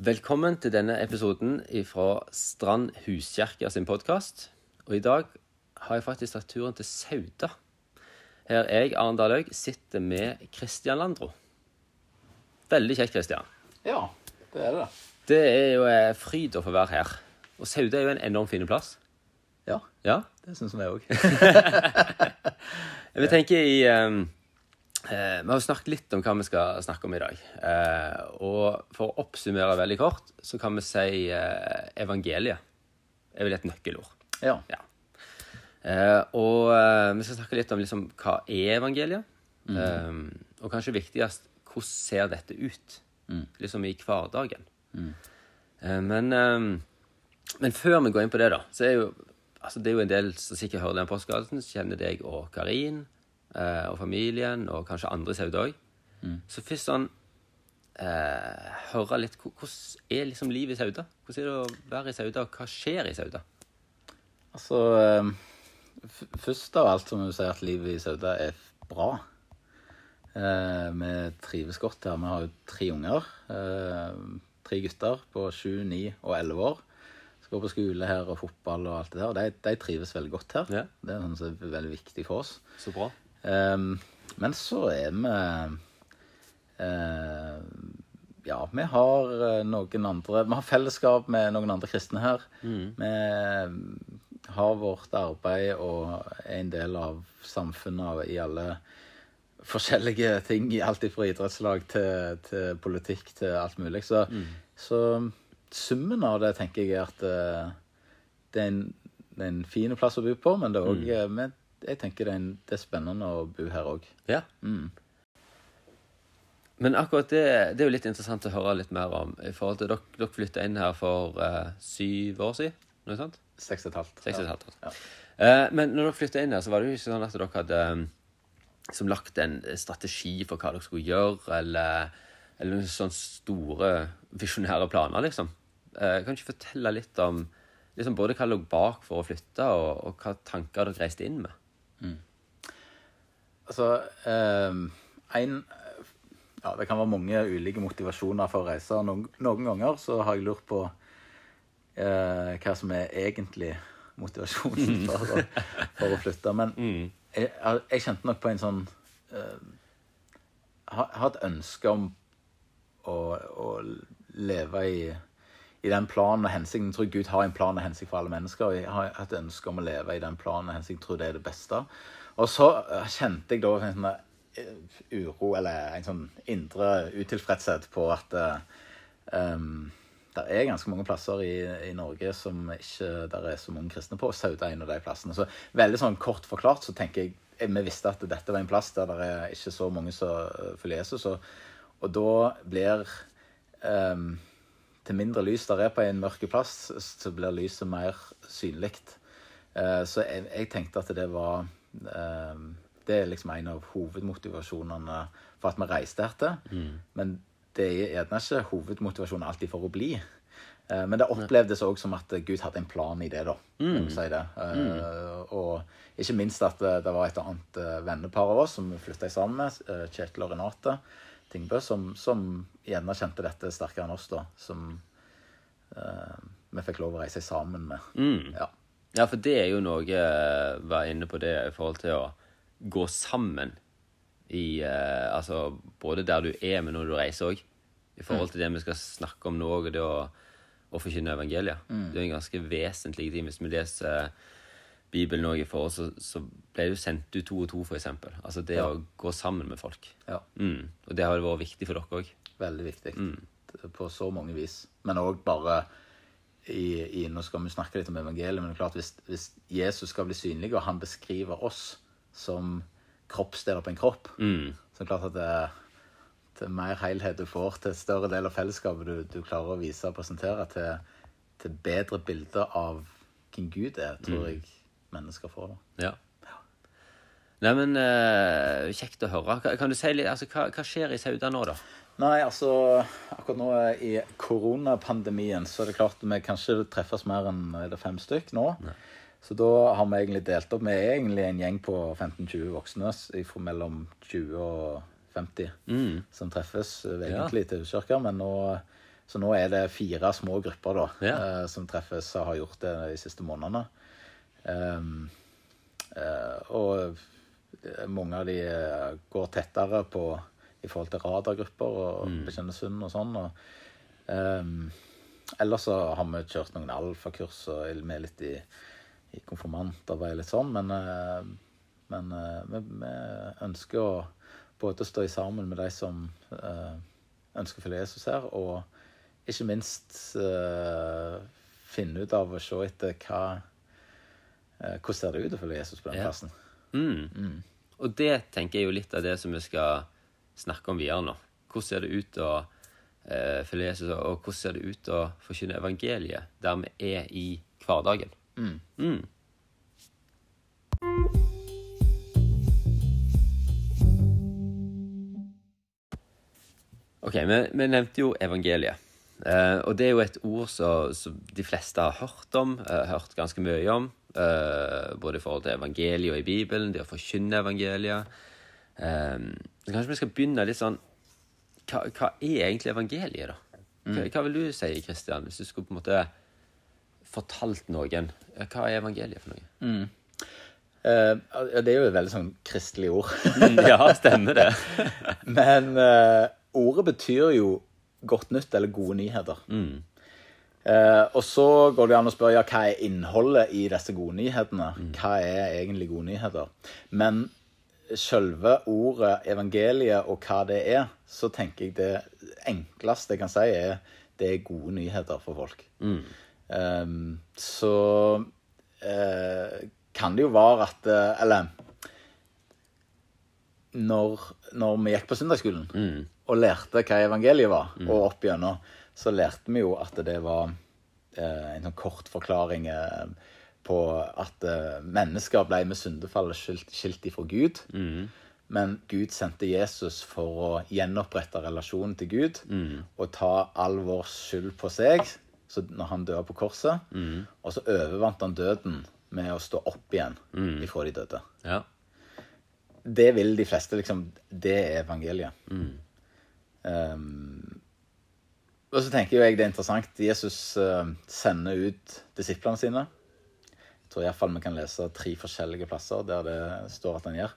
Velkommen til denne episoden fra Strand Huskjerker sin podkast. Og i dag har jeg faktisk tatt turen til Sauda. Her jeg, Arendal Haug, sitter med Kristian Landro. Veldig kjekt, Kristian. Ja, det er det. Det er jo eh, fryd å få være her. Og Sauda er jo en enormt fin plass. Ja, Ja? det syns vi òg. Vi tenker i eh, eh, Vi har snakket litt om hva vi skal snakke om i dag. Eh, og for å oppsummere veldig kort, så kan vi si eh, evangeliet er vel et nøkkelord. ja. Ja. Eh, og eh, vi skal snakke litt om liksom, hva er evangeliet? Eh, og kanskje viktigst, hvordan ser dette ut? Liksom i hverdagen. Eh, men, men før vi går inn på det, da, så er jo altså, det er jo en del som sikkert hører den postkassen, kjenner deg og Karin eh, og familien, og kanskje andre i Sauda Mm. Så først sånn eh, høre litt Hvordan er liksom livet i Sauda? Hvordan er det å være i Sauda, og hva skjer i Sauda? Altså eh, Først av alt så må vi si at livet i Sauda er bra. Eh, vi trives godt her. Vi har jo tre unger. Eh, tre gutter på sju, ni og elleve år. Går på skole her og fotball og alt det der. Og de, de trives veldig godt her. Ja. Det er sånn som er veldig viktig for oss. Så bra. Ehm, men så er vi eh, Ja, vi har eh, noen andre Vi har fellesskap med noen andre kristne her. Vi har vårt arbeid og er en del av samfunnet i alle forskjellige ting. Alt fra idrettslag til, til politikk til alt mulig. Så, så summen av det tenker jeg er at eh, det er en, det er en fin plass å bo på, men det er òg Jeg tenker det er, en, det er spennende å bo her òg. Ja. Men akkurat det, det er jo litt interessant å høre litt mer om. I forhold til Dere, dere flytta inn her for uh, syv år siden? Noe sant? Seks og et halvt. Seks og et halvt år. Ja. Uh, men når dere flytta inn her, så var det jo ikke sånn at dere hadde som liksom lagt en strategi for hva dere skulle gjøre, eller, eller noen sånne store visjonære planer, liksom. Uh, kan du ikke fortelle litt om liksom både hva lå bak for å flytte, og, og hva tanker dere reiste inn med? Altså, ehm, en Ja, det kan være mange ulike motivasjoner for å reise. Noen, noen ganger så har jeg lurt på eh, hva som er egentlig motivasjonen for, å- for å flytte. Men jeg, jeg kjente nok på en sånn eh, har, ha et ønske om å, å leve i, i den planen og hensikten. Jeg tror Gud har en plan og hensikt for alle mennesker. og Jeg har et ønske om å leve i den planen og hensikten. Jeg tror det er det beste. Og så eh, kjente jeg da en sånn eh, uro, eller en sånn indre utilfredshet på at um, det er ganske mange plasser i, i Norge som ikke der er så mange kristne på. Sauda er en av de plassene. Så veldig sånn kort forklart så tenker jeg Vi visste at dette var en plass der det er ikke så mange som følger Jesus. Og, og da blir um, Til mindre lys der er på en mørk plass, så blir lyset mer synlig. Eh, så jeg, jeg tenkte at det var eh, Det er liksom en av hovedmotivasjonene for at vi reiste hertil. Men det er gjerne ikke hovedmotivasjonen alltid for å bli. Eh, Men det opplevdes òg som at Gud hadde en plan i det, da. Mm. Si det. Mm. Og ikke minst at det var et annet vennepar av oss som vi flytta sammen med, Kjetil og Renate Tingbø, som, som har kjente dette sterkere enn oss, da. Som eh, vi fikk lov å reise sammen med. Ja. Ja, for det er jo noe å være inne på det i forhold til å gå sammen i eh, Altså både der du er, men når du reiser òg. I forhold til det vi skal snakke om nå, og det å, å forkynne evangeliet. Det er en ganske vesentlig ting. Hvis vi leser Bibelen òg i forhold, så, så ble det jo sendt ut to og to, eksempel. Altså det å gå sammen med folk. ja. Mm. Og det har vært viktig for dere òg. Veldig viktig. På så mange vis. Men òg bare i, i Nå skal vi snakke litt om evangeliet, men det er klart hvis, hvis Jesus skal bli synlig, og han beskriver oss som kroppsdeler på en kropp, så er det klart at det, til mer helhet du får, til større del av fellesskapet du, du klarer å vise og presentere, til, til bedre bilder av hvem Gud er, tror jeg mennesker får. da. Ja. Nei, men eh, Kjekt å høre. Kan, du si litt, altså, hva, hva skjer i Sauda nå, da? Nei, altså akkurat nå i koronapandemien så er det klart vi kanskje treffes mer enn fem stykk nå. Så da har vi egentlig delt opp. Vi er egentlig en gjeng på 15-20 voksne fra mellom 20 og 50 som treffes egentlig egentlig til huskirker. Men nå Så nå er det fire små grupper da, Ja. eh, som treffes og har gjort det de siste månedene. Um, uh, og mange av de eh, går tettere på i forhold til radargrupper og bekjennelsesund og sånn. Og, um, ellers så har vi kjørt noen alfakurs og med litt i, i konfirmantarbeid litt sånn, men, uh, men uh, vi, vi ønsker å både stå sammen med de som uh, ønsker å følge Jesus her, og ikke minst finne ut av å se etter hva Hvordan ser det ut å følge Jesus på den plassen? Mm. Og det tenker jeg jo litt av det som vi skal snakke om videre nå. Hvordan ser det ut å eh, følge Jesus, og hvordan ser det ut å forkynne evangeliet der vi er i hverdagen? Mm. Ok, vi, vi nevnte jo evangeliet. Eh, og det er jo et ord som som de fleste har hørt om, eh, hørt ganske mye om. Eh, både i forhold til evangeliet og i Bibelen, det å forkynne evangeliet. Eh, kanskje vi skal begynne litt sånn Hva, hva er egentlig evangeliet, da? Hva, hva vil du si, Kristian, hvis du skulle på en måte fortalt noen eh, Hva er evangeliet for noe? Eh, ja, det er jo et veldig sånn kristelig ord. ja, stemmer det. Men uh, ordet betyr jo godt nytt eller gode nyheter. Eh, og så går det an å spørre ja, hva er innholdet i disse gode nyhetene. Hva er egentlig gode nyheter? Men selve ordet evangeliet og hva det er, så tenker jeg det enkleste jeg kan si, er det er gode nyheter for folk. Eh, så eh, kan det jo være at eh, Eller når, når vi gikk på søndagsskolen og lærte hva evangeliet var, og opp gjennom, så lærte vi jo at det var eh, en sånn kort forklaring eh, på at eh, mennesker ble med syndefallet skilt, skilt ifra Gud. Men Gud sendte Jesus for å gjenopprette relasjonen til Gud og ta all vår skyld på seg så når han døde på korset. Og så overvant han døden med å stå opp igjen ifra de døde Ja. det vil de fleste liksom Det er evangeliet. Um, og så tenker jeg det er interessant. Jesus eh, sender ut disiplene sine. Jeg tror iallfall vi kan lese tre forskjellige plasser der det står at han gjør.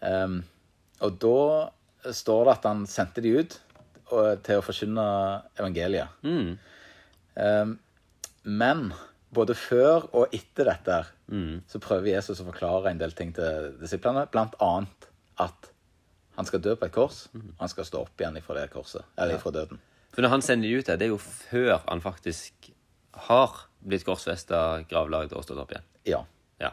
Um, og da står det at han sendte de ut til å forkynne evangeliet. Um, men både før og etter dette mm. så prøver Jesus å forklare en del ting til disiplene. Blant annet at han skal dø på et kors, og han skal stå opp igjen ifra det korset. Eller ifra døden. For når han sender de ut der, det er jo før han faktisk har blitt korsfesta, gravlagd og stått opp igjen. Ja. Ja.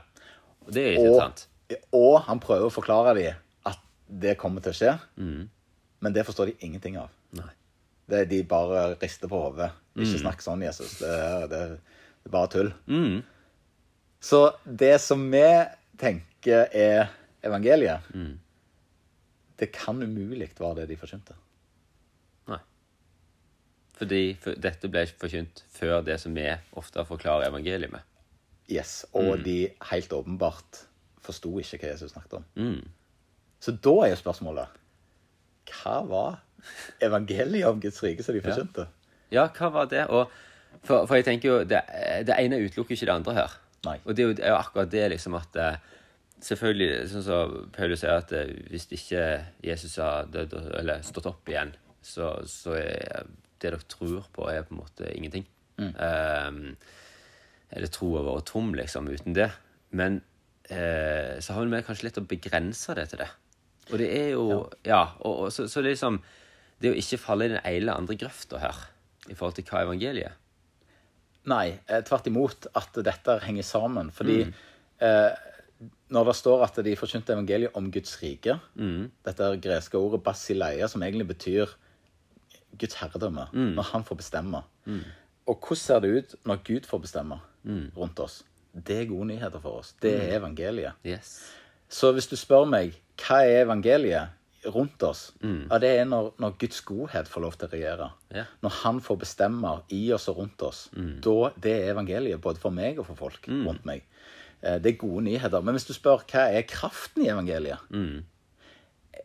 Og det er interessant. Og, og han prøver å forklare dem at det kommer til å skje, men det forstår de ingenting av. Nei. Det, de bare rister på hodet. Ikke snakk sånn, Jesus. Det, det, det er bare tull. Så det som vi tenker er evangeliet, det kan umulig være det de forkynte. Fordi for, dette ble forkynt før det som vi ofte forklarer evangeliet med. Yes, Og de helt åpenbart forsto ikke hva Jesus snakket om. Mm. Så da er jo spørsmålet Hva var evangeliet om Guds rike som de forkynte? Ja, hva var det? Og for, for jeg tenker jo, det, det ene utelukker ikke det andre her. Nei. Og det er jo, det er jo akkurat det liksom at eh, Selvfølgelig, sånn som Paulus sier, at eh, hvis ikke Jesus har dødd eller stått opp igjen, så, så er det dere tror på, er på en måte ingenting. Eh, eller troa vår tom, liksom, uten det. Men uh, så har vi kanskje litt å begrense det til det. Og det er jo Ja, og, og så, så det er liksom Det å ikke falle i den ene eller andre grøfta her, i forhold til hva evangeliet er. Nei, eh, tvert imot at dette henger sammen. Fordi eh, når det står at de forkynte evangeliet om Guds rike, dette er greske ordet basileia, som egentlig betyr Guds herredømme, når han får bestemme. Og hvordan ser det ut når Gud får bestemme rundt oss? Det er gode nyheter for oss. Det er evangeliet. Yes. Så hvis du spør meg hva er evangeliet rundt oss, ja, det er når, når Guds godhet får lov til å regjere. Yeah. Når han får bestemme i oss og rundt oss. Da, det er evangeliet, både for meg og for folk rundt meg. Eh, Det er gode nyheter. Men hvis du spør hva er kraften i evangeliet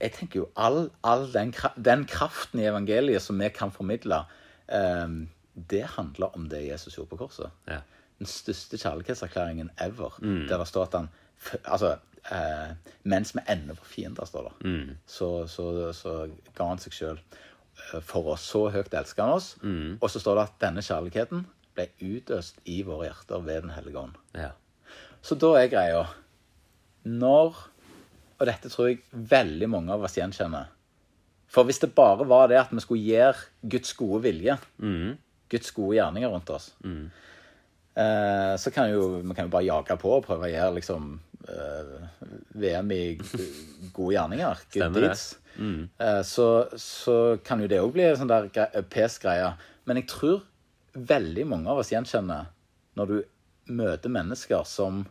Jeg tenker jo all, all den, den kraften i evangeliet som vi kan formidle, um, det handler om det Jesus gjorde på korset. Ja. Den største kjærlighetserklæringen ever. Der det står at han Altså, eh, mens vi ennå var fiender, står det, så, så, så ga han seg sjøl for oss. Så høyt elsker han oss. Og så står det at denne kjærligheten ble utøst i våre hjerter ved Den hellige ånd. ja. Så da er greia Når Og dette tror jeg veldig mange av oss gjenkjenner. For hvis det bare var det at vi skulle gjøre Guds gode vilje, Guds gode gjerninger rundt oss, eh, så kan jo, vi kan jo bare jage på og prøve å gjøre liksom eh, VM i gode gjerninger. Good deeds. Eh, så, så kan jo det òg bli en sånn der gre- pes-greie. Men jeg tror veldig mange av oss gjenkjenner når du møter mennesker som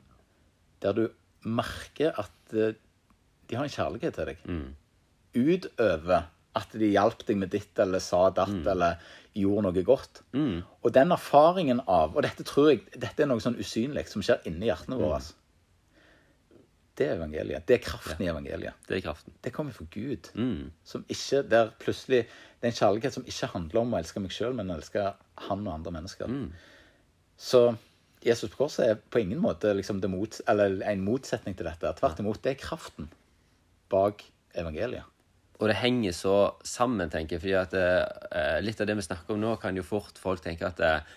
Der du merker at eh, de har en kjærlighet til deg. Utover at de hjalp deg med ditt eller sa datt eller gjorde noe godt. Og den erfaringen av Og dette tror jeg dette er noe sånn usynlig som skjer inni hjertene våre. Det er evangeliet. Det er kraften i evangeliet. Det er kraften. Det kommer fra Gud. Mm. Som ikke, der plutselig, Det er en kjærlighet som ikke handler om å elske meg sjøl, men å elske han og andre mennesker. Mm. Så Jesus på korset er på ingen måte liksom det mot, eller en motsetning til dette. Tvert imot, det er kraften bak evangeliet. Og det henger så sammen, tenker jeg. fordi at eh, litt av det vi snakker om nå, kan jo fort folk tenke at eh,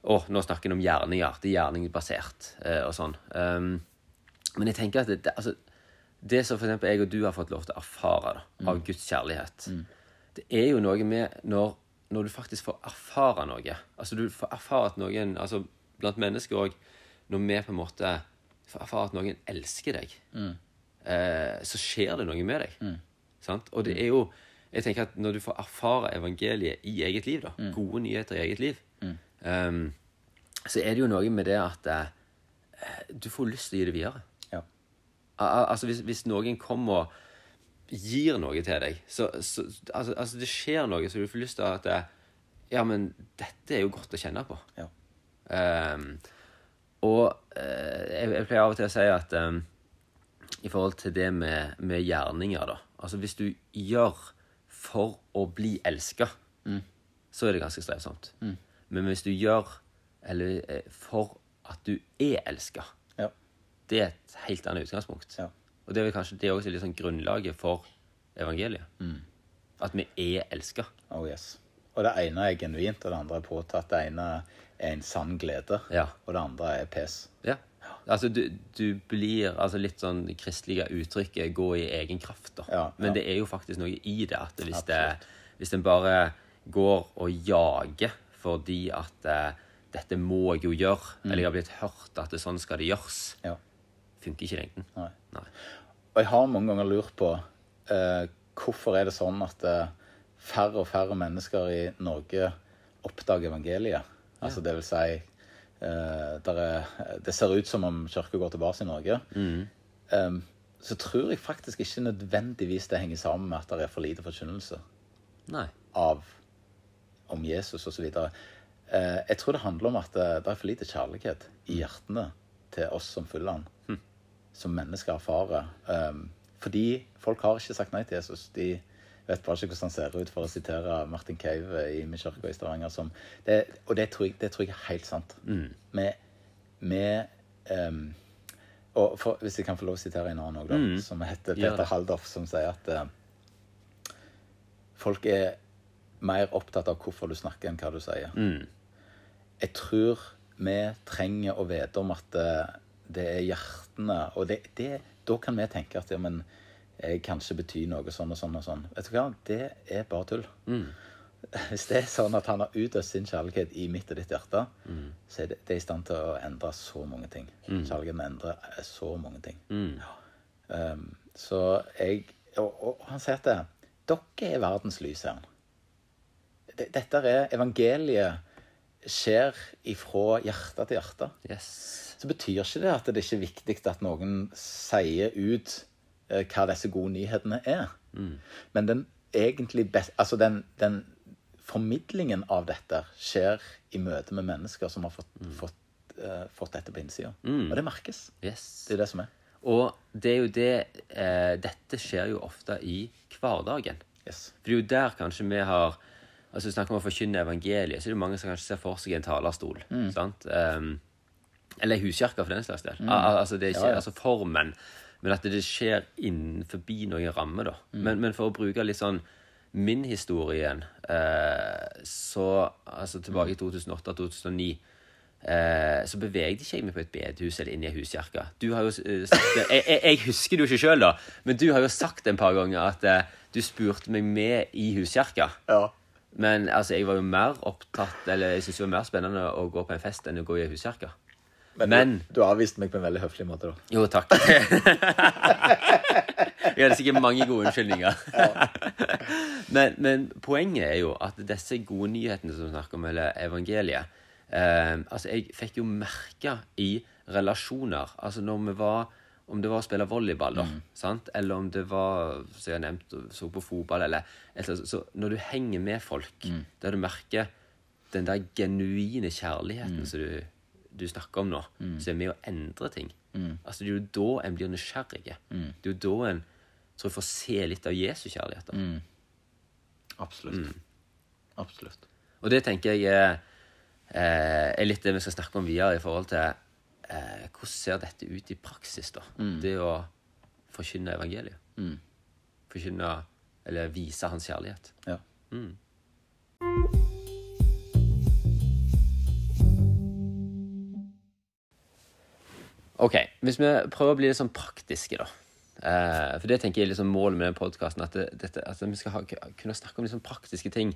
Å, nå snakker en om gjerninger. Det er gjerningbasert eh, og sånn. Um, men jeg tenker at det, det, altså, det som eksempel jeg og du har fått lov til å erfare da, av Guds kjærlighet, det er jo noe med når, når du faktisk får erfare noe. Altså du får erfare at noen altså Blant mennesker òg, når vi på en måte får erfare at noen elsker deg, eh, så skjer det noe med deg. Sant? Og det er jo Jeg tenker at når du får erfare evangeliet i eget liv, da, gode nyheter i eget liv, um, så er det jo noe med det at eh, du får lyst til å gi det videre. Ja. Al- al- Altså hvis, hvis noen kommer og gir noe til deg, så, så altså, altså det skjer noe så du får lyst til at eh, Ja, men dette er jo godt å kjenne på. Ja. Um, og eh, jeg, jeg pleier av og til å si at ehm, i forhold til det med, med gjerninger, da Altså hvis du gjør for å bli elska, så er det ganske strevsomt. Men hvis du gjør eller eh, for at du er elska, Ja. det er et helt annet utgangspunkt. Ja. Og det er kanskje det er også litt sånn grunnlaget for evangeliet. At vi er elska. Oh yes. Og det ene er genuint, og det andre er påtatt. Det ene er en sann glede, Ja. og det andre er pes. Ja. Altså, du, du blir altså litt sånn kristelige uttrykket 'gå i egen kraft', da. Ja, Men det er jo faktisk noe i det. At hvis, det, hvis en bare går og jager fordi at eh, 'dette må jeg jo gjøre', eller 'jeg har blitt hørt at det, sånn skal det gjøres', Ja. funker ikke i lengden. Nei. Nei. Og jeg har mange ganger lurt på eh, hvorfor er det sånn at eh, færre og færre mennesker i Norge oppdager evangeliet. Altså det vil si er, Det ser ut som om kirka går tilbake i Norge. Em, så tror jeg faktisk ikke nødvendigvis det henger sammen med at det er for lite forkynnelse Nei. av om Jesus osv. Uh, jeg tror det handler om at det, det er for lite kjærlighet i hjertene til oss som følger han. Som mennesker erfarer. Um, fordi folk har ikke sagt nei til Jesus. De vet bare ikke hvordan han ser ut, for å sitere Martin Cave i min kirke i Stavanger. Som det, og det tror, jeg, det tror jeg er helt sant. Med, med um, og for, Hvis jeg kan få lov å sitere en annen òg, mm. som heter Peter ja. Haldorf, som sier at uh, folk er mer opptatt av hvorfor du snakker, enn hva du sier. Jeg tror vi trenger å vite om at det, det er hjertene Og det, det, da kan vi tenke at ja, men jeg kanskje betyr noe sånn og sånn og sånn. Vet du hva? Det er bare tull. Hvis det er sånn at han har utøst sin kjærlighet i mitt og ditt hjerte, så er det, det er i stand til å endre så mange ting. Kjærligheten endrer eh, så mange ting. Ja. Um, så jeg og, og han sier at det, dere er verdens lys, sier han. Dette er evangeliet skjer ifra hjerte til hjerte. Yes. Så betyr ikke det at det ikke er viktig at noen sier ut hva disse gode nyhetene er. Men den egentlig best, altså den, den formidlingen av dette skjer i møte med mennesker som har fått, fått, uh, fått dette på innsida. Og det merkes. yes. Det er det som er. Og det er jo det eh, Dette skjer jo ofte i hverdagen. Yes. For det er jo der kanskje vi har Altså vi snakker om å forkynne evangeliet, så er det mange som kanskje ser for seg en talerstol. Mm. sant? Um, eller huskirka, for den slags del. Al altså, det er ikke Ja, ja. altså formen, men at det skjer innenfor noen rammer, da. Men, men for å bruke litt sånn min historie igjen, eh, så altså tilbake i 2008-2009 Eh, så bevegde ikke jeg meg på et bedehus eller inn i ei huskirke. Du har jo eh, sagt det jeg, jeg, jeg husker det jo ikke sjøl, da, men du har jo sagt en par ganger at eh, du spurte meg med i huskirka. Ja. Men altså, jeg var jo mer opptatt Eller jeg syntes det var mer spennende å gå på en fest enn å gå i ei huskirke. Men, Men- du, du avviste meg på en veldig høflig måte, da. Jo, takk. jeg hadde sikkert mange gode unnskyldninger. men, men poenget er jo at disse gode nyhetene som vi snakker om, eller evangeliet eh, Altså, jeg fikk jo merke i relasjoner. Altså når vi var Om det var å spille volleyball, da, sant? eller om det var som jeg har nevnt, så på fotball, eller eller Så når du henger med folk, der du merker den der genuine kjærligheten som du, du snakker om nå, som er med å endre ting. Altså Det er jo da en blir nysgjerrig. Det er jo da en tror jeg får se litt av Jesu kjærlighet. da. Absolutt. Absolutt. Og det tenker jeg er, eh, er litt det vi skal snakke om videre i forhold til eh, hvordan ser dette ut i praksis. da? Det å forkynne evangeliet. Forkynne, eller vise hans kjærlighet. Ja. Ok, Hvis vi prøver å bli litt sånn praktiske, da. Eh, for det tenker jeg er liksom målet med den podkasten. At, det, at vi skal ha, kunne snakke om liksom praktiske ting.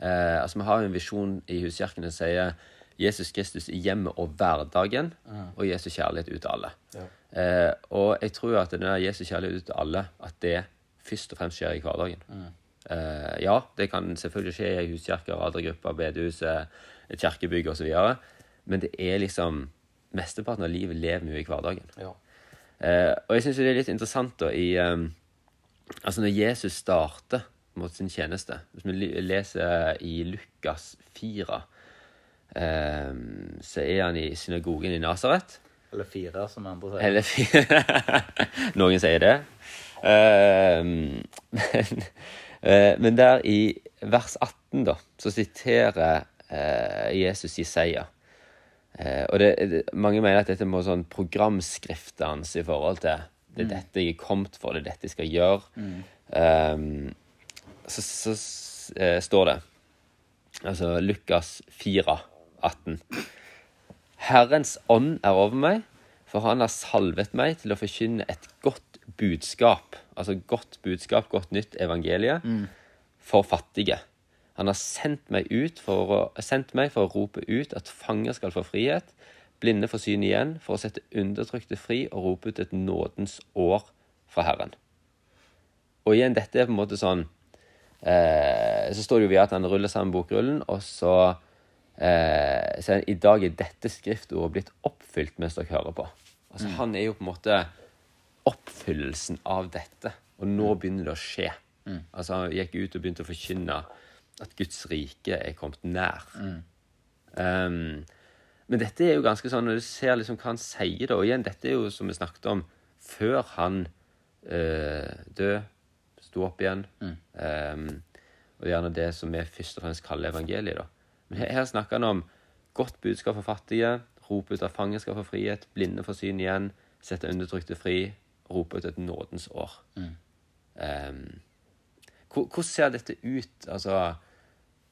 Eh, altså Vi har en visjon i Huskirken som sier Jesus Kristus i hjemmet og hverdagen, og Jesus kjærlighet ut til alle. Eh, og jeg tror at den der Jesus kjærlighet ut til alle, at det først og fremst skjer i hverdagen. Eh, ja, det kan selvfølgelig skje i huskirker, huskirke, radergrupper, bedehus, eh, et kirkebygg osv., men det er liksom Mesteparten av livet lever vi jo i hverdagen. Ja. Eh, og jeg syns det er litt interessant da i eh, Altså når Jesus starter mot sin tjeneste Hvis vi leser i Lukas 4, eh, så er han i synagogen i Nasaret. Eller fire, som andre sier. Eller fire. Noen sier det. Eh, men, eh, men der i vers 18, da, så siterer eh, Jesus Jesaja. Eh, og det, mange mener at dette må sånn programskriftet hans i forhold til det er dette jeg er kommet for, det er dette jeg skal gjøre. Eh, så så eh, står det Altså Lukas 4, 18. Herrens ånd er over meg, for han har salvet meg til å forkynne et godt budskap. Altså godt budskap, godt nytt evangelie, for fattige. Han har sendt meg, ut for å, sendt meg for å rope ut at fanger skal få frihet, blinde få syn igjen, for å sette undertrykte fri og rope ut et nådens år fra Herren. Og igjen, dette er på en måte sånn eh, Så står det jo ved at han ruller sammen bokrullen, og så eh, han I dag er dette skriftordet blitt oppfylt mens dere hører på. Altså Han er jo på en måte oppfyllelsen av dette, og nå begynner det å skje. Altså Han gikk ut og begynte å forkynne at Guds rike er kommet nær. Um, men dette er jo ganske sånn, når du ser liksom hva han sier da, og igjen, dette er jo som vi snakket om, før han uh, død, sto opp igjen, um, og gjerne det som vi først og fremst kaller evangeliet da. Men her, her snakker han om godt budskap for fattige, rope ut av fangenskap for frihet, blinde for syn igjen, sette undertrykte fri, rope ut et nådens år. Um, hvor- hvordan ser dette ut, altså,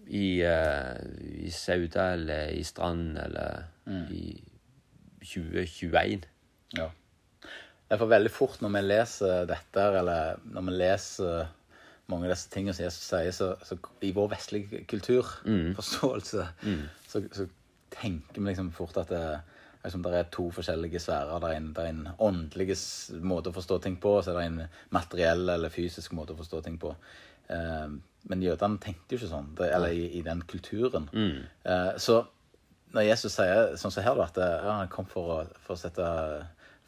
i, eh, i Sauda eller i Strand eller i 2021? Ja. Det er for veldig fort når vi leser dette, eller når vi leser mange av disse tingene som Jesus sier, så, så i vår vestlige kulturforståelse, så, så tenker vi liksom fort at det, liksom, det er to forskjellige sfærer. Det er en, det er en åndelig måte å forstå ting på, og så er det en materiell eller fysisk måte å forstå ting på. Eh, men jødene tenkte jo ikke sånn, det, eller i, i den kulturen. Mm. så når Jesus sier sånn som her, at ja, han kom for å, for å sette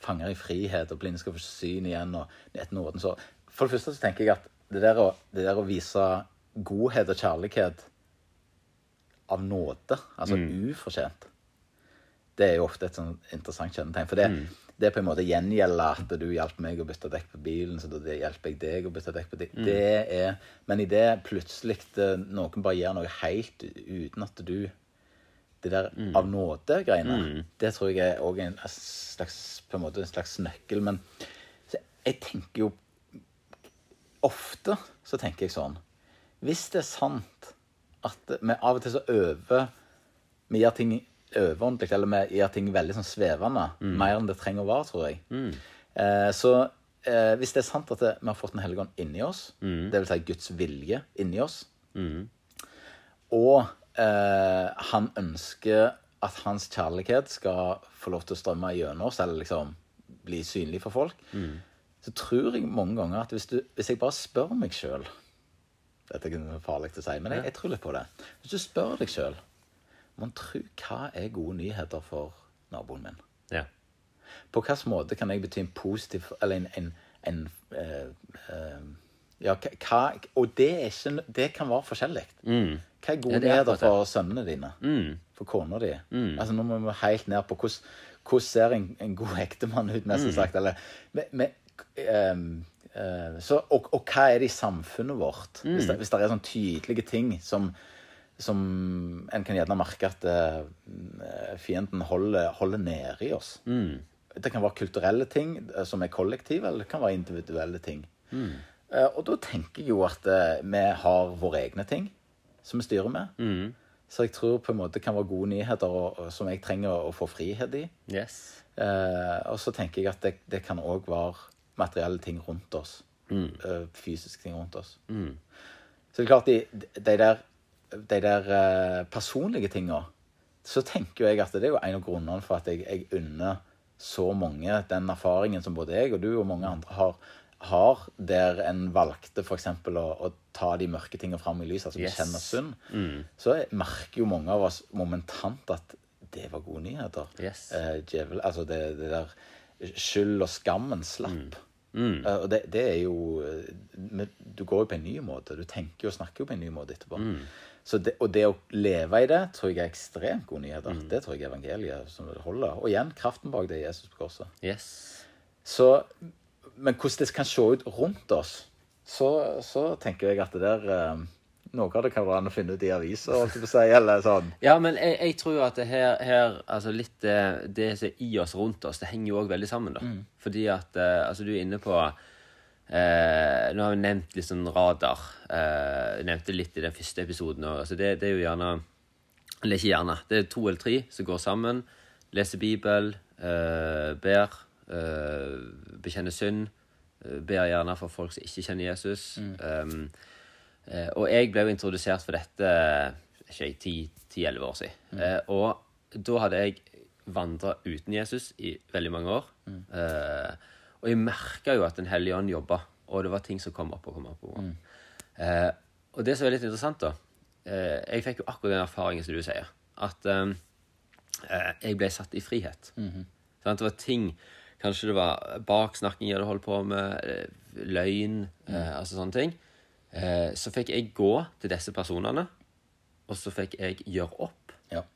fanger i frihet, og blinde skal få syn igjen, og etter nåden, så For det første så tenker jeg at det der å, det der å vise godhet og kjærlighet av nåde, altså ufortjent, det er jo ofte et sånn interessant kjennetegn. For det, det på en måte gjengjelder at du hjalp meg å bytte dekk på bilen, så da hjelper jeg deg å bytte dekk på bilen. Det er, men i det plutselig noen bare gjør noe helt uten at du Det der av nåde-greiene, det tror jeg er òg en slags, på en måte en slags nøkkel. Men jeg tenker jo Ofte så tenker jeg sånn Hvis det er sant at vi av og til så øver Vi gjør ting overordentlig, eller vi gjør ting veldig sånn svevende. Mer enn det trenger å være, tror jeg. Eh, så eh, hvis det er sant at det, vi har fått Den hellige ånd inni oss, det vil si Guds vilje inni oss, og eh, han ønsker at hans kjærlighet skal få lov til å strømme gjennom oss, eller liksom bli synlig for folk, så tror jeg mange ganger at hvis, du, hvis jeg bare spør meg sjøl Dette er ikke farlig å si, men jeg, jeg tror litt på det. Hvis du spør deg sjøl Man tru hva er gode nyheter for naboen min? Ja. På hvilken måte kan jeg bety en positiv Eller en, en, en uh, uh, Ja, hva Og det, er ikke, det kan være forskjellig. Hva er gode er nyheter for sønnene dine? For kona di? Altså Nå må vi helt ned på hvordan, hvordan ser en, en god ektemann ut, mest sagt. Eller, med, med, um, uh, så, og, og hva er det i samfunnet vårt? Hvis, det, hvis det er sånne tydelige ting som som en kan gjerne merke at eh, fienden holder, holder nede i oss. Det kan være kulturelle ting eh, som er kollektive, eller det kan være individuelle ting. Mm. og da tenker jeg jo at eh, vi har våre egne ting som vi styrer med. Så jeg tror på en måte det kan være gode nyheter og, og, som jeg trenger å, å få frihet i. Yes. Eh, og så tenker jeg at det, det kan òg være materielle ting rundt oss. Mm. fysiske ting rundt oss. Så det er klart, de, de der, de der eh, personlige tinga, så tenker jo jeg at det er jo en av grunnene for at jeg, jeg unner så mange den erfaringen som både jeg og du og mange andre har, har der en valgte f.eks. Å, å ta de mørke tingene fram i lyset, altså Yes. bekjenne synd, så merker jo mange av oss momentant at det var gode nyheter. Yes. Eh, djevel, altså det, det der skyld og skammen slapp. Eh, og det, det er jo eh, Du går jo på en ny måte. Du tenker jo og snakker jo på en ny måte etterpå. Så det, og det å leve i det tror jeg er ekstremt gode nyheter. Det tror jeg er evangeliet som holder. Og igjen, kraften bak det er Jesus på korset. Yes. Så, men hvordan det kan se ut rundt oss, så, så tenker jeg at det der eh, Noe av det kan være an å finne ut i aviser, holdt jeg på å si, eller sånn. Ja, men jeg, jeg tror at det her, her altså litt det, det som er i oss rundt oss, det henger jo òg veldig sammen, da. Fordi at eh, Altså, du er inne på eh, Nå har vi nevnt litt sånn radar. Eh, jeg nevnte litt i den første episoden. Altså det, det er jo gjerne Eller ikke gjerne. Det er to eller tre som går sammen. Leser Bibel, eh, ber, eh, bekjenner synd. eh, Ber gjerne for folk som ikke kjenner Jesus. Um, Eh, og jeg ble jo introdusert for dette ikke jeg, 10-11 år siden. Eh, og da hadde jeg vandra uten Jesus i veldig mange år. Eh, og jeg merka jo at Den hellige ånd jobba, og det var ting som kom opp og kom opp. Og, mm. Eh, og det som er litt interessant, da eh, Jeg fikk jo akkurat den erfaringen som du sier. At eh, eh, jeg ble satt i frihet. Sant? Det var ting Kanskje det var baksnakking jeg hadde holdt på med, eh, løgn, eh, altså sånne ting. Eh, så fikk jeg gå til disse personene, og så fikk jeg gjøre opp. Ja.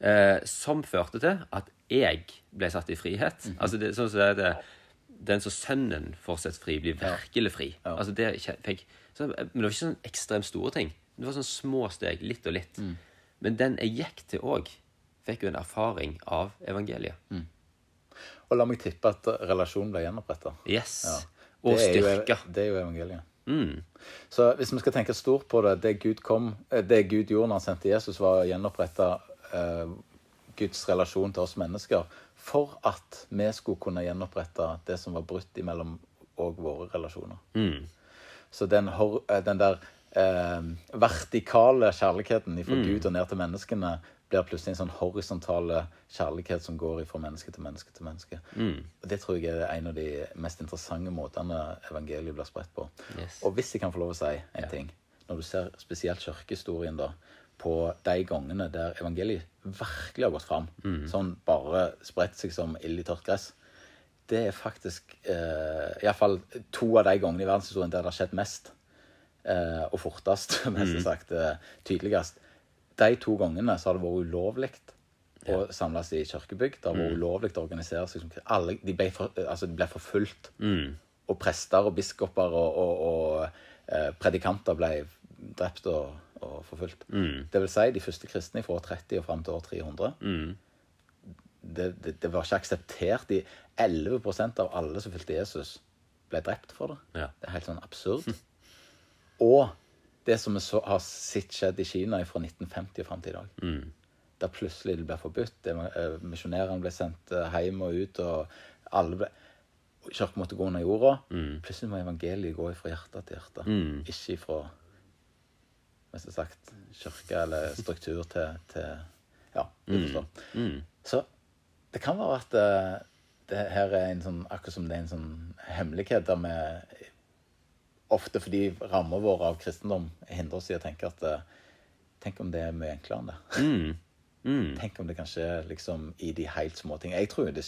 Eh, som førte til at jeg ble satt i frihet. Altså det, sånn som det det, Den som sønnen får sett fri, blir virkelig fri. Altså det fikk, så, men det var ikke sånn ekstremt store ting. Det var sånn små steg, litt og litt. Men den jeg gikk til òg, fikk jo en erfaring av evangeliet. Og la meg tippe at relasjonen ble gjenoppretta. Yes. Og Det er jo- styrka. Det er jo evangeliet. Mm. Så hvis vi skal tenke stort på det, det Gud, kom, eh, det Gud gjorde når han sendte Jesus, var å gjenopprette eh, Guds relasjon til oss mennesker for at vi skulle kunne gjenopprette det som var brutt imellom og våre relasjoner. Mm. Så den, eh, den der eh, vertikale kjærligheten fra Gud og ned til menneskene blir plutselig en sånn horisontale kjærlighet som går fra menneske til menneske til menneske. Og Det tror jeg er en av de mest interessante måtene evangeliet blir spredt på. Yes. Og hvis jeg kan få lov å si en ting Når du ser spesielt kirkehistorien da, på de gangene der evangeliet virkelig har gått fram, sånn bare spredt seg som ild i tørt gress, det er faktisk eh, iallfall to av de gangene i verdenshistorien der det har skjedd mest. Eh, og fortest, mest sagt. Eh, tydeligst. De to gangene så har det vært ulovlig å samles i kirkebygg. Det har vært mm. ulovlig å organisere seg. som- Alle, de, ble for, altså, de ble forfulgt. Og prester og biskoper og, og, og eh, predikanter ble drept og, og forfulgt. Det vil si, de første kristne fra år 30 og fram til år 300 det, det, det var ikke akseptert. De 11% av alle som fulgte Jesus, ble drept for det. Ja. Det er helt sånn absurd. Og det som vi så, har sett skjedd i Kina fra 1950 og fram til i dag. Der plutselig det ble forbudt. eh, Misjonærene ble sendt eh, hjem og ut, og alle ble Kirken måtte gå under jorda. Plutselig må evangeliet gå fra hjerte til hjerte. Ikke fra mest sagt, kirke eller struktur til, til Ja, du forstår. Så det kan være at eh, det her er en sånn Akkurat som det er en sånn hemmelighet der vi ofte fordi rammer våre av kristendom hindrer oss i å tenke at eh, Tenk om det er mye enklere enn det. Tenk om det kan skje liksom i de helt små ting. Jeg tror jo det,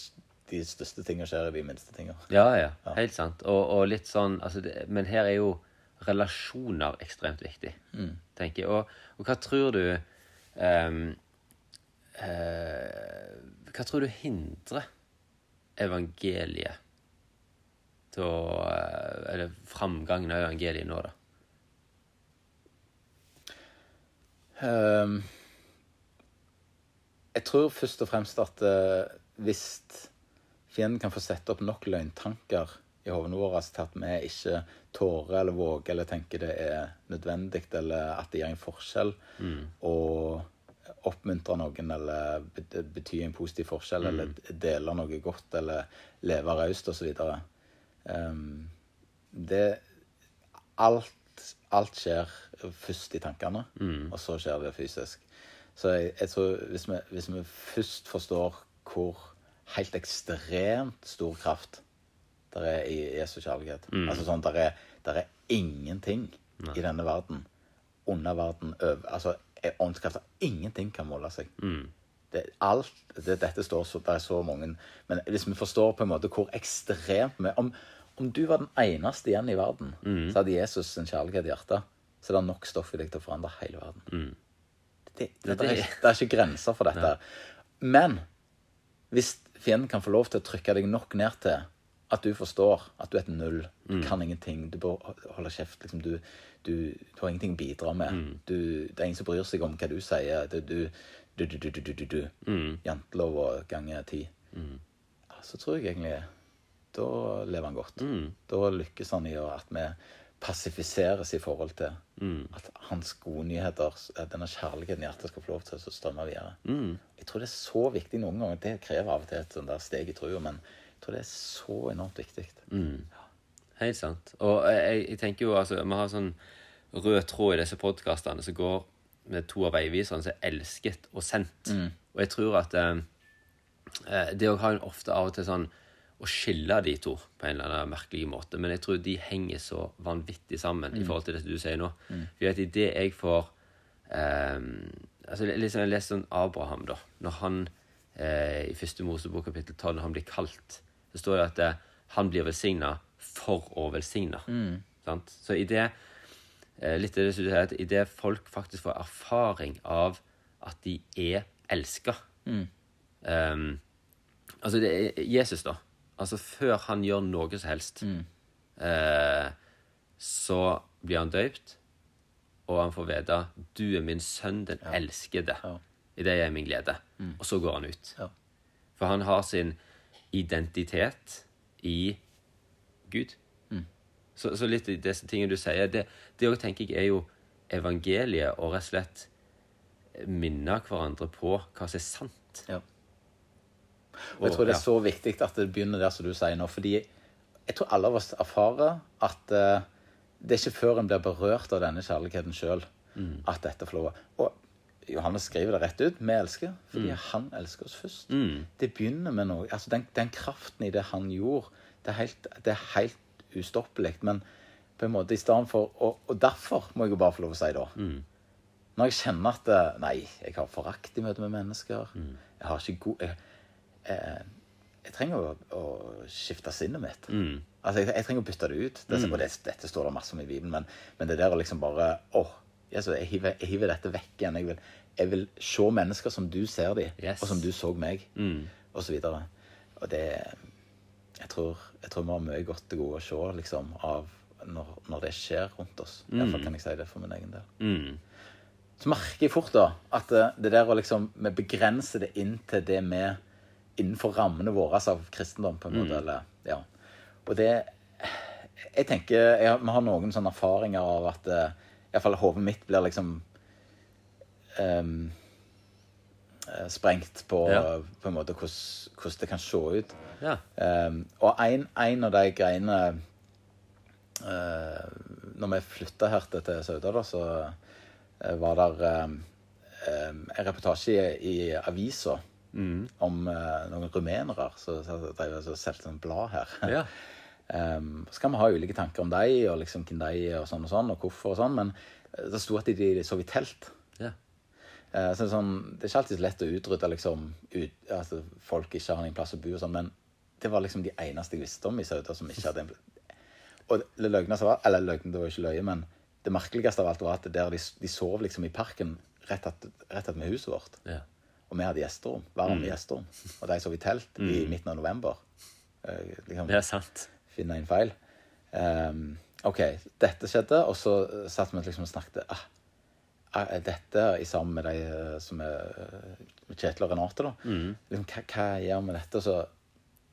de største tingene skjer i de minste tingene. Ja, ja. Helt sant. Og, og litt sånn altså det, Men her er jo relasjoner ekstremt viktig, tenker jeg. Og, og hva tror du um, uh, Hva tror du hindrer evangeliet til å eh, Eller framgangen av evangeliet nå, da? Um, jeg tror først og fremst at eh, hvis fienden kan få sette opp nok løgntanker i hodene våre til at vi ikke tårer eller våger eller tenker det er nødvendig, eller at det gjør en forskjell å oppmuntre noen eller bet- bety en positiv forskjell, eller dele noe godt, eller leve raust osv. Um, det alt, alt skjer først i tankene, og så skjer det fysisk. Så jeg, jeg tror hvis vi, hvis vi først forstår hvor helt ekstremt stor kraft det er i Jesu kjærlighet. Altså sånn, der er, der er ingenting i denne verden, under verden, over Altså, er åndskrefter. Ingenting kan måle seg. Det, alt, det, dette står så, det er så mange. Men hvis vi forstår på en måte hvor ekstremt vi om, om du var den eneste igjen i verden, så hadde Jesus sin kjærlighet i hjertet, så er det nok stoff i deg til å forandre hele verden. Det, det, det, er, det er ikke grenser for dette. Men hvis fienden kan få lov til å trykke deg nok ned til at du forstår at du er et null. Du mm. kan ingenting. Du bør holde kjeft. Liksom. Du, du, du, har ingenting å bidra med. Mm. Du, det er ingen som bryr seg om hva du sier. Det, Du, du, du, du, du, du, du. Mm. Jantelova ganger ti. Mm. Så tror jeg egentlig Da lever han godt. Mm. Da lykkes han i at vi passifiseres i forhold til mm. at hans gode nyheter, denne kjærligheten i hjertet, skal få lov til å strømme videre. Mm. Jeg tror det er så viktig noen ganger. Det krever av og til et sånt der steg i trua, men jeg tror det er så enormt viktig. Helt sant. Og jeg, jeg tenker jo altså Vi har sånn rød tråd i disse podkastene som går med to av veiviserne som er elsket og sendt. Og jeg tror at eh, eh, det å ha en ofte av og til sånn å skille de to på en eller annen merkelig måte. Men jeg tror de henger så vanvittig sammen i forhold til det du sier nå. For at i det jeg får eh, altså liksom Jeg leser om Abraham, da. Når han eh, i første Mosebok kapittel 12, når han blir kalt, så står det at det, han blir velsigna for å velsigne. Mm. Så i det eh, litt det du sier, at i det folk faktisk får erfaring av at de er elska Ehm, Altså, det er Jesus, da. Altså, før han gjør noe som helst, eh, så blir han døypt, og han får vite 'Du er min sønn, den elskede'. Ja. I det er min glede. Og så går han ut. Ja. For han har sin identitet i Gud. Så, så litt i disse tingene du sier, det, det også tenker jeg er jo evangeliet, og rett og slett minne hverandre på hva som er sant. Ja. Og jeg tror det er så viktig at det begynner der som du sier nå. Fordi jeg tror alle av oss erfarer at uh, det er ikke før en blir berørt av denne kjærligheten sjøl, at dette får lov. Og Johannes skriver det rett ut. Vi elsker fordi han elsker oss først. Det begynner med noe altså den, den kraften i det han gjorde, det er helt, det er helt ustoppelig. Men på en måte i stedet for og, og derfor må jeg jo bare få lov å si det. Mm. Når jeg kjenner at eh, Nei, jeg har forakt i møte med mennesker. Jeg har ikke god jeg, jeg, jeg trenger å, å skifte sinnet mitt. Altså, jeg, jeg trenger å bytte det ut. Det, og det, dette står det masse om i Bibelen, men, men det der å liksom bare åh, jeg, hiver, jeg hiver dette vekk igjen. Jeg vil, Jeg vil se mennesker som du ser dem, Yes. og som du så meg, Mm. og så videre. Og det Jeg tror, jeg tror vi har mye godt til gode å se liksom, av når, når det skjer rundt oss. I hvert fall kan jeg si det for min egen del. Mm. Så merker jeg fort da at eh, det der å liksom Vi begrenser det inn til det vi Innenfor rammene våre av kristendom, på en måte. Eller, ja. Og det Jeg tenker jeg, Vi har noen sånne erfaringer av at uh, Iallfall hodet mitt blir liksom eh, Sprengt på, Ja. på en måte hvordan, det kan se ut. Ja. Um, og en, en av de greiene uh, Når vi flytta her til, Sauda, da, så uh, var det um, um, en reportasje i, i avisa om uh, noen rumenere som solgte sånn blad her. Ja. Um, så kan vi ha ulike tanker om dem, og liksom hvem de er, og sånn og sånn, og hvorfor og sånn, men det sto at de, de sov i telt. Eh, så det, er sånn, det er ikke alltid så lett å utrydde liksom, ut, altså, folk ikke har en plass å bo og sånn, men det var liksom de eneste jeg visste om i Sauda som ikke hadde en. Og det løgneste var, eller løgn, det var ikke løye, men det merkeligste av alt var at der de, de sov liksom i parken rett att med huset vårt. Ja. Og vi hadde gjesterom, varme gjesterom. Og de sov i telt i midten av november. Uh, liksom, Det er sant. finne en feil. Um, OK, dette skjedde, og så satt vi liksom og snakket ah, Dette i sammen med de eh, som er eh, Kjetil og Renate, da. Liksom, hva, hva gjør vi dette? Så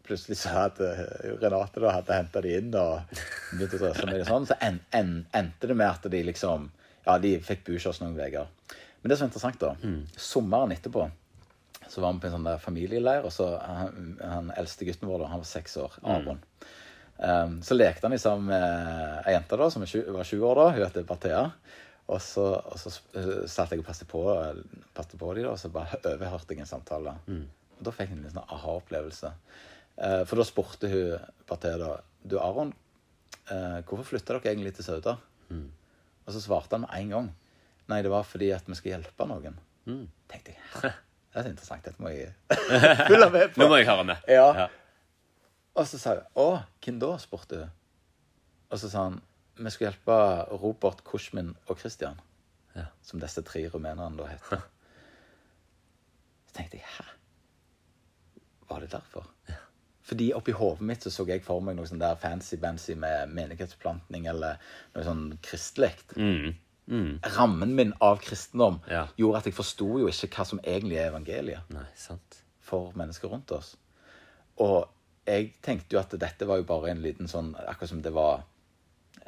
plutselig så hadde eh, Renate da hadde henta de inn og begynt å drøse med dem sånn. Så en, en, endte det med at de liksom Ja, de fikk bo hos noen uker. Men det som er interessant, da Sommeren etterpå så var vi på en sånn der familieleir, og så han, han eldste gutten vår, da, han var seks år, Aron. Um, så lekte han sammen med ei jente da, som var 20, var 20 år da, hun heter Bathea. Og så, og så uh, satt jeg og passet på, passet på dem, og så bare overhørte jeg en samtale. Og da fikk jeg en sånn aha-opplevelse. Eh, for da spurte hun partiet da, du Aron, eh, hvorfor flytta dere egentlig til Sauda? Og så svarte han med en gang. Nei, det var fordi at vi skal hjelpe noen. Tenkte jeg, hæ? Det er interessant. Dette må jeg følge med på. Nå må jeg høre med. Ja. Og så sa hun 'Å, hvem da?' spurte hun. Og så sa han 'Vi skulle hjelpe Robert, Kushmin og Christian', Ja. som disse tre rumenerne da heter. Så tenkte jeg 'Hæ? Var det derfor?' Fordi oppi hodet mitt så så jeg for meg noe sånn der fancy-bancy med menighetsplantning eller noe sånn kristelig. Mm. Mm. Rammen min av kristendom Ja. gjorde at jeg forsto jo ikke hva som egentlig er evangeliet Nei, sant. for mennesker rundt oss. Og jeg tenkte jo at dette var jo bare en liten sånn Akkurat som det var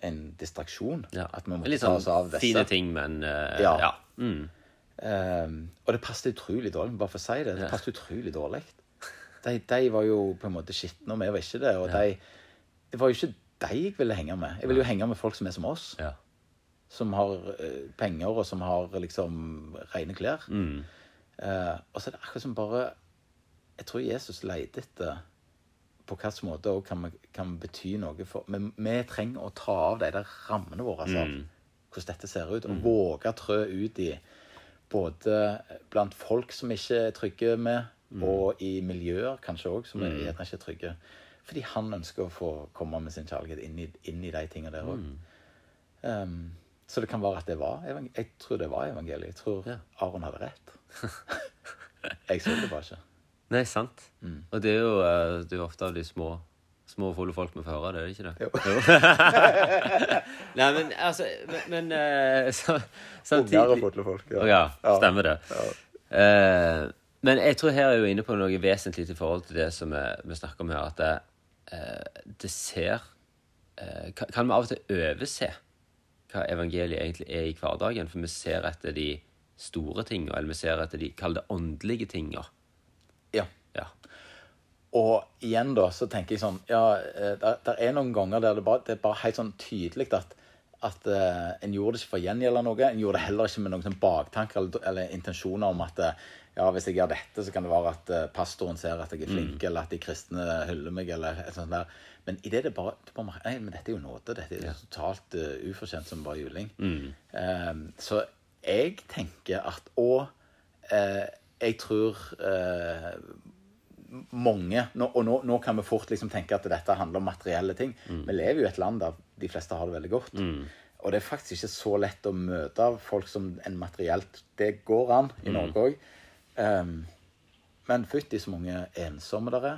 en distraksjon. Ja. At vi måtte Litt ta sånn oss av disse. fine ting, men uh, Ja. ja. Mm. Um, og det passet utrolig dårlig. Bare for å si det. Det passet utrolig dårlig. De, de var jo på en måte skitne, og vi var ikke det. Og de, det var jo ikke de jeg ville henge med. Jeg ville jo henge med folk som er som oss. ja. Som har eh, penger, og som har liksom rene klær. Mm. Eh, og så er det akkurat som bare Jeg tror Jesus leter etter på hvilken måte òg kan, kan bety noe for Men vi trenger å ta av de der rammene våre altså, mm. hvordan dette ser ut, og våge å trø ut i både blant folk som ikke er trygge med, og i miljøer kanskje òg, som er gjerne ikke er trygge. Fordi han ønsker å få komme med sin kjærlighet inn i, inn i de tingene der òg. Um, så det kan være at det var evangeliet. Jeg tror det var evangeliet. Jeg tror Ja. Aron hadde rett. jeg så det bare ikke. Nei, sant. Mm. Og det er jo eh, det er ofte av de små Små fulle folk vi får høre, det er det ikke det? Jo. Nei, men altså Men, men eh, samtidig Unger og fulle folk. Ja. ja, stemmer det. Eh, men jeg tror her er jo inne på noe vesentlig i forhold til det som vi, vi snakker om her, at det, eh, det ser eh, kan, kan vi av og til overse hva evangeliet egentlig er i hverdagen? For vi ser etter de store tingene, eller vi ser etter de kall det åndelige tingene. Og igjen da, så tenker jeg sånn Ja, eh, der er noen ganger der det, bare, det er bare helt sånn tydelig at, at uh, en gjorde det ikke for å gjengjelde noe. En gjorde det heller ikke med noen sånn baktanker eller, eller intensjoner om at eh, ja, hvis jeg gjør dette, så kan det være at uh, pastoren ser at jeg er flink, eller at de kristne hyller meg, eller et sånt der. Men i det det bare, det bare Nei, men dette er jo nåde. Dette er jo totalt uh, ufortjent som bare juling. Eh, så jeg tenker at Og jeg tror mange nå, Og nå, nå kan vi fort liksom tenke at dette handler om materielle ting. Vi lever jo i et land der de fleste har det veldig godt. Og det er faktisk ikke så lett å møte folk som en materielt Det går an i Norge òg. men fytti så mange ensomme der er.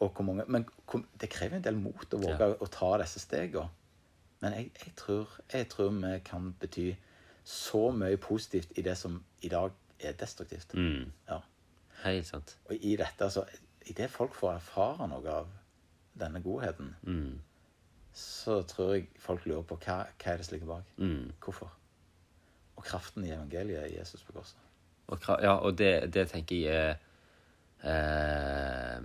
Og hvor mange, men det krever en del mot å våge å ta disse stegene. Men jeg, jeg, tror, jeg tror vi kan bety så mye positivt i det som i dag er destruktivt. Ja. Helt sant. Og i dette, altså I det folk får erfare noe av denne godheten, så tror jeg folk lurer på hva, hva er det som ligger bak. Hvorfor? Og kraften i evangeliet er Jesus på korset. Og, ja, og det, det tenker jeg er eh,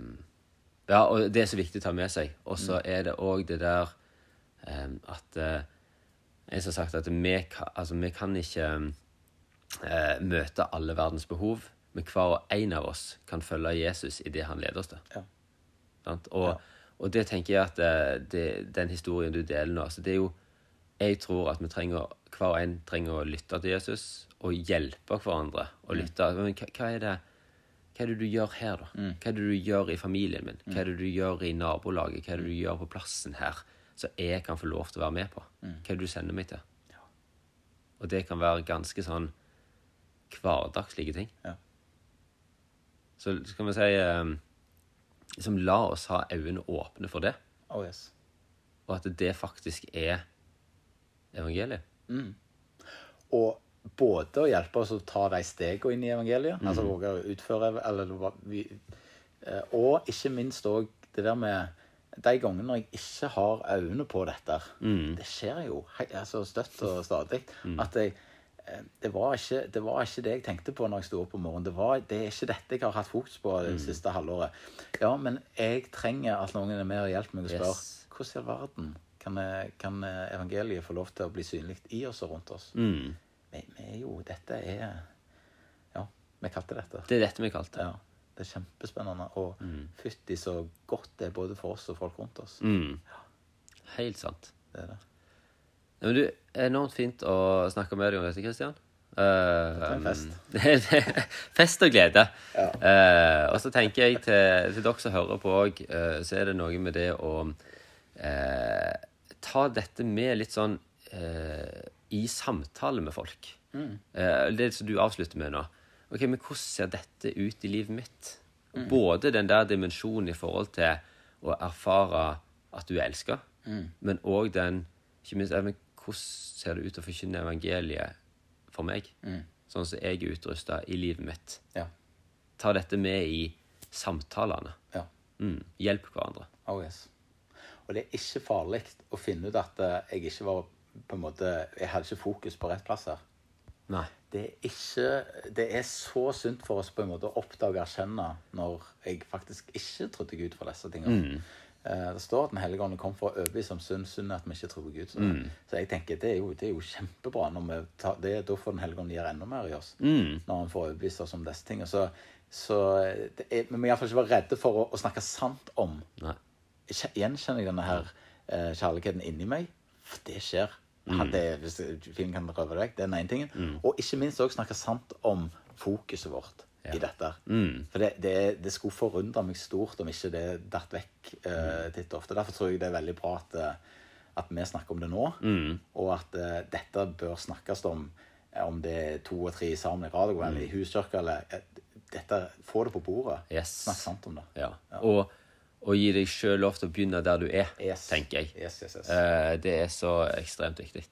Ja, og det er så viktig å ta med seg. Og så er det òg det der eh, at eh, Jeg har sagt at vi, altså, vi kan ikke eh, møte alle verdens behov, men hver og en av oss kan følge Jesus i det han leder oss til. Ja. Og, Og, og det tenker jeg at eh, det, den historien du deler nå altså det er jo, Jeg tror at vi trenger, hver og en trenger å lytte til Jesus og hjelpe hverandre. og lytte. Men hva, hva, er det, hva er det du gjør her, da? Hva er det du gjør i familien min? Hva er det du gjør i nabolaget? Hva er det du gjør på plassen her? Så jeg kan få lov til å være med på. Hva er det du sender meg til? Og det kan være ganske sånn hverdagslige ting. Ja. Så skal vi si um, liksom, La oss ha øynene åpne for det, Oh yes. og at det faktisk er evangeliet. Og både å hjelpe oss å ta de stegene inn i evangeliet, altså våge å utføre eller, vi, eh, Og ikke minst òg det der med de gangene når jeg ikke har øynene på dette Det skjer jo altså støtt og stadig. At jeg det var, ikke, det var ikke det jeg tenkte på når jeg sto opp om morgenen. Det, var, det er ikke dette jeg har hatt fokus på det siste halvåret. Ja, men jeg trenger at noen er med og hjelper meg og spør Yes. hvordan i all verden kan, kan evangeliet få lov til å bli synlig i oss og rundt oss? Mm. Vi, vi er jo Dette er Ja, vi kalte dette. Det er dette vi kalte det. Ja, det er kjempespennende. Og fytti så godt det er både for oss og folk rundt oss. Mm. Helt sant. Det er det. Ja, men du, Enormt fint å snakke med deg om dette, Kristian. Uh, en fest. fest og glede. Ja. Uh, og så tenker jeg til, til dere som hører på òg, så er det noe med det å eh, ta dette med litt sånn i samtale med folk. Eh, det som du avslutter med nå. Ok, men Hvordan ser dette ut i livet mitt? Både den der dimensjonen i forhold til å erfare at du er elska, men òg den ikke minst, Hvordan ser det ut å forkynne evangeliet for meg? Sånn som jeg er utrusta i livet mitt. Ja. Ta dette med i samtalene. ja. Mm. Hjelp hverandre. Oh yes. Og det er ikke farlig å finne ut at eh, jeg ikke var på en måte, Jeg hadde ikke fokus på rett plass her. Nei. Det er ikke Det er så sunt for oss på en måte å oppdage og erkjenne når jeg faktisk ikke trodde Gud for disse tingene. Eh, Det står at Den hellige ånd kom for å overbevise om synd, synd at vi ikke tror på Gud. Så, så jeg tenker det er jo, det er jo kjempebra. tar, det, Da får Den hellige ånd gjøre enda mer i oss. Når han får overbevist oss om disse tingene. Så, så det er, vi må iallfall ikke være redde for å, å snakke sant om Nei. kje- gjenkjenner jeg denne her eh, kjærligheten inni meg. For det skjer. Han, det, hvis filmen kan røve deg, det er den ene tingen. Og ikke minst også snakke sant om fokuset vårt i dette. For det, det, det skulle forundre meg stort om ikke det datt vekk eh, titt og ofte. Derfor tror jeg det er veldig bra at, eh, at vi snakker om det nå, og at eh, dette bør snakkes om eh, om det er to og tre sammen i radio eller i huskirka. eller dette, Få det på bordet. Yes. Snakk sant om det. Ja. Og, og gi deg sjøl lov til å begynne der du er, Yes. tenker jeg. Yes, yes, yes. Eh, det er så ekstremt viktig.